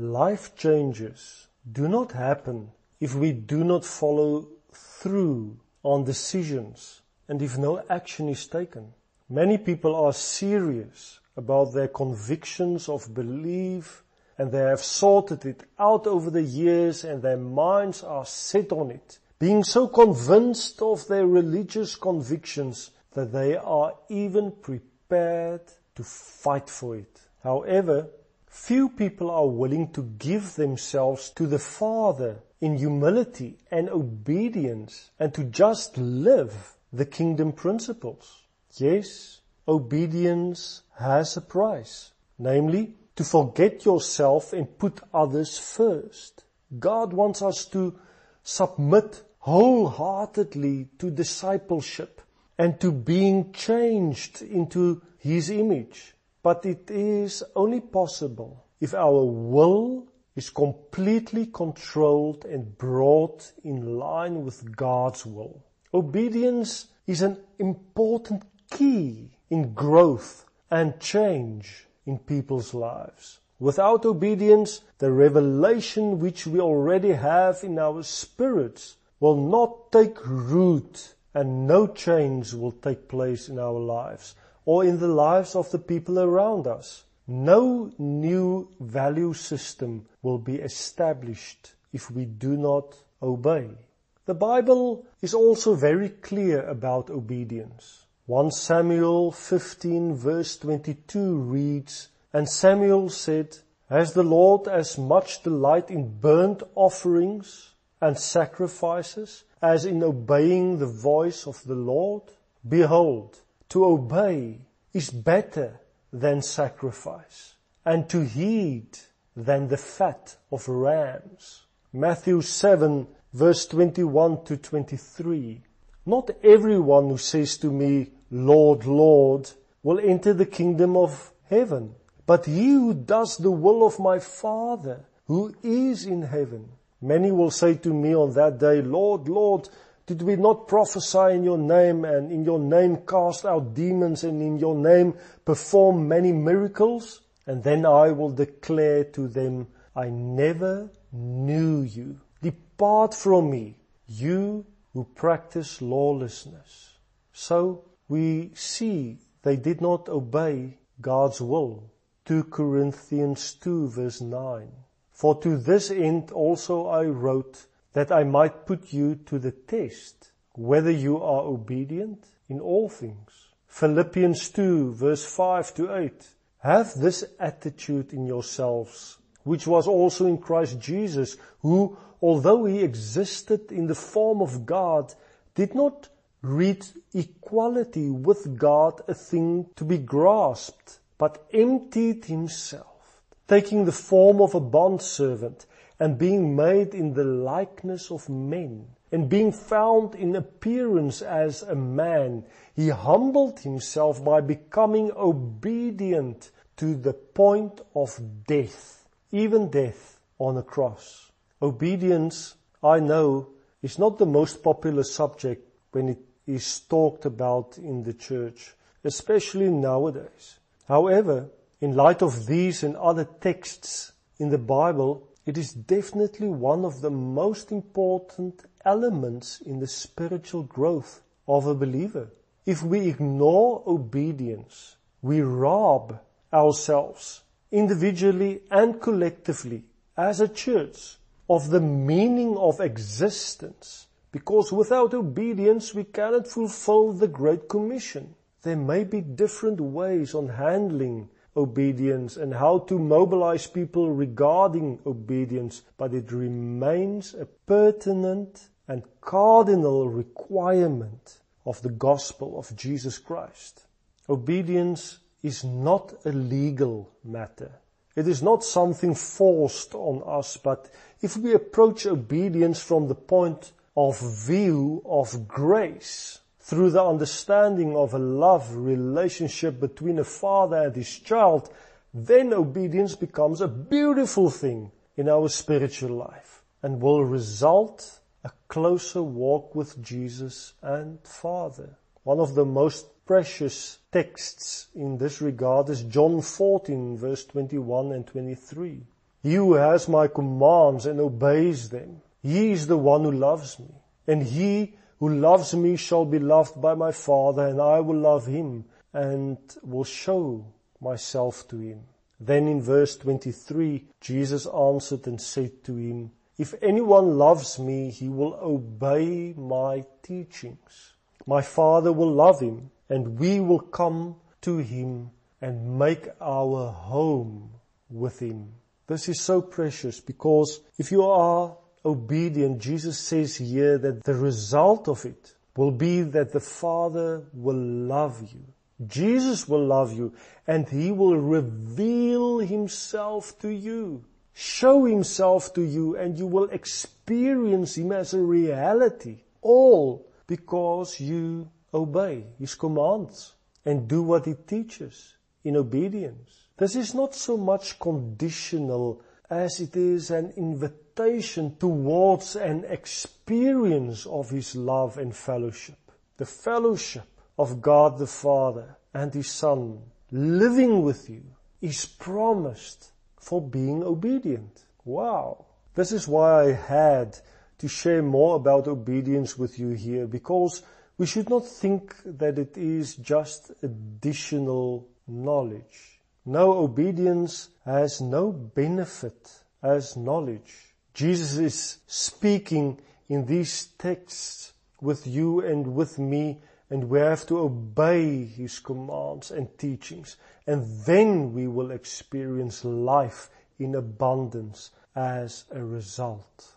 life changes do not happen if we do not follow through on decisions and if no action is taken. Many people are serious about their convictions of belief and they have sorted it out over the years and their minds are set on it, being so convinced of their religious convictions that they are even prepared to fight for it. However, few people are willing to give themselves to the Father in humility and obedience and to just live the kingdom principles. Yes, obedience has a price, namely to forget yourself and put others first. God wants us to submit wholeheartedly to discipleship and to being changed into His image. But it is only possible if our will is completely controlled and brought in line with God's will. Obedience is an important key in growth and change in people's lives. Without obedience, the revelation which we already have in our spirits will not take root and no change will take place in our lives or in the lives of the people around us. No new value system will be established if we do not obey. The Bible is also very clear about obedience. 1 Samuel 15 verse 22 reads, And Samuel said, Has the Lord as much delight in burnt offerings and sacrifices as in obeying the voice of the Lord? Behold, to obey is better than sacrifice, and to heed than the fat of rams. Matthew 7 verse 21 to 23. Not everyone who says to me, Lord, Lord, will enter the kingdom of heaven, but he who does the will of my Father who is in heaven. Many will say to me on that day, Lord, Lord, did we not prophesy in your name and in your name cast out demons and in your name perform many miracles? And then I will declare to them, I never knew you. Depart from me, you who practice lawlessness. So we see they did not obey God's will. 2 Corinthians 2 verse 9. For to this end also I wrote that I might put you to the test, whether you are obedient in all things. Philippians 2 verse 5 to 8. Have this attitude in yourselves, which was also in Christ Jesus, who, although he existed in the form of God, did not read equality with God a thing to be grasped, but emptied himself, taking the form of a bondservant and being made in the likeness of men, and being found in appearance as a man, he humbled himself by becoming obedient to the point of death, even death on a cross. Obedience, I know, is not the most popular subject when it is talked about in the church, especially nowadays. However, in light of these and other texts in the Bible, it is definitely one of the most important elements in the spiritual growth of a believer. If we ignore obedience, we rob ourselves individually and collectively as a church of the meaning of existence because without obedience we cannot fulfill the Great Commission. There may be different ways on handling obedience and how to mobilize people regarding obedience, but it remains a pertinent and cardinal requirement of the gospel of Jesus Christ. Obedience is not a legal matter. It is not something forced on us, but if we approach obedience from the point of view of grace, through the understanding of a love relationship between a father and his child, then obedience becomes a beautiful thing in our spiritual life and will result a closer walk with Jesus and Father. One of the most precious texts in this regard is John 14 verse 21 and 23. He who has my commands and obeys them, he is the one who loves me. And he who loves me shall be loved by my Father, and I will love him and will show myself to him. Then in verse 23, Jesus answered and said to him, If anyone loves me, he will obey my teachings. My Father will love him, and we will come to him and make our home with him. This is so precious because if you are obedient, Jesus says here that the result of it will be that the Father will love you. Jesus will love you and He will reveal Himself to you, show Himself to you and you will experience Him as a reality. All because you obey His commands and do what He teaches in obedience. This is not so much conditional as it is an invitation towards an experience of His love and fellowship. The fellowship of God the Father and His Son living with you is promised for being obedient. Wow. This is why I had to share more about obedience with you here because we should not think that it is just additional knowledge. No, obedience has no benefit as knowledge. Jesus is speaking in these texts with you and with me and we have to obey His commands and teachings and then we will experience life in abundance as a result.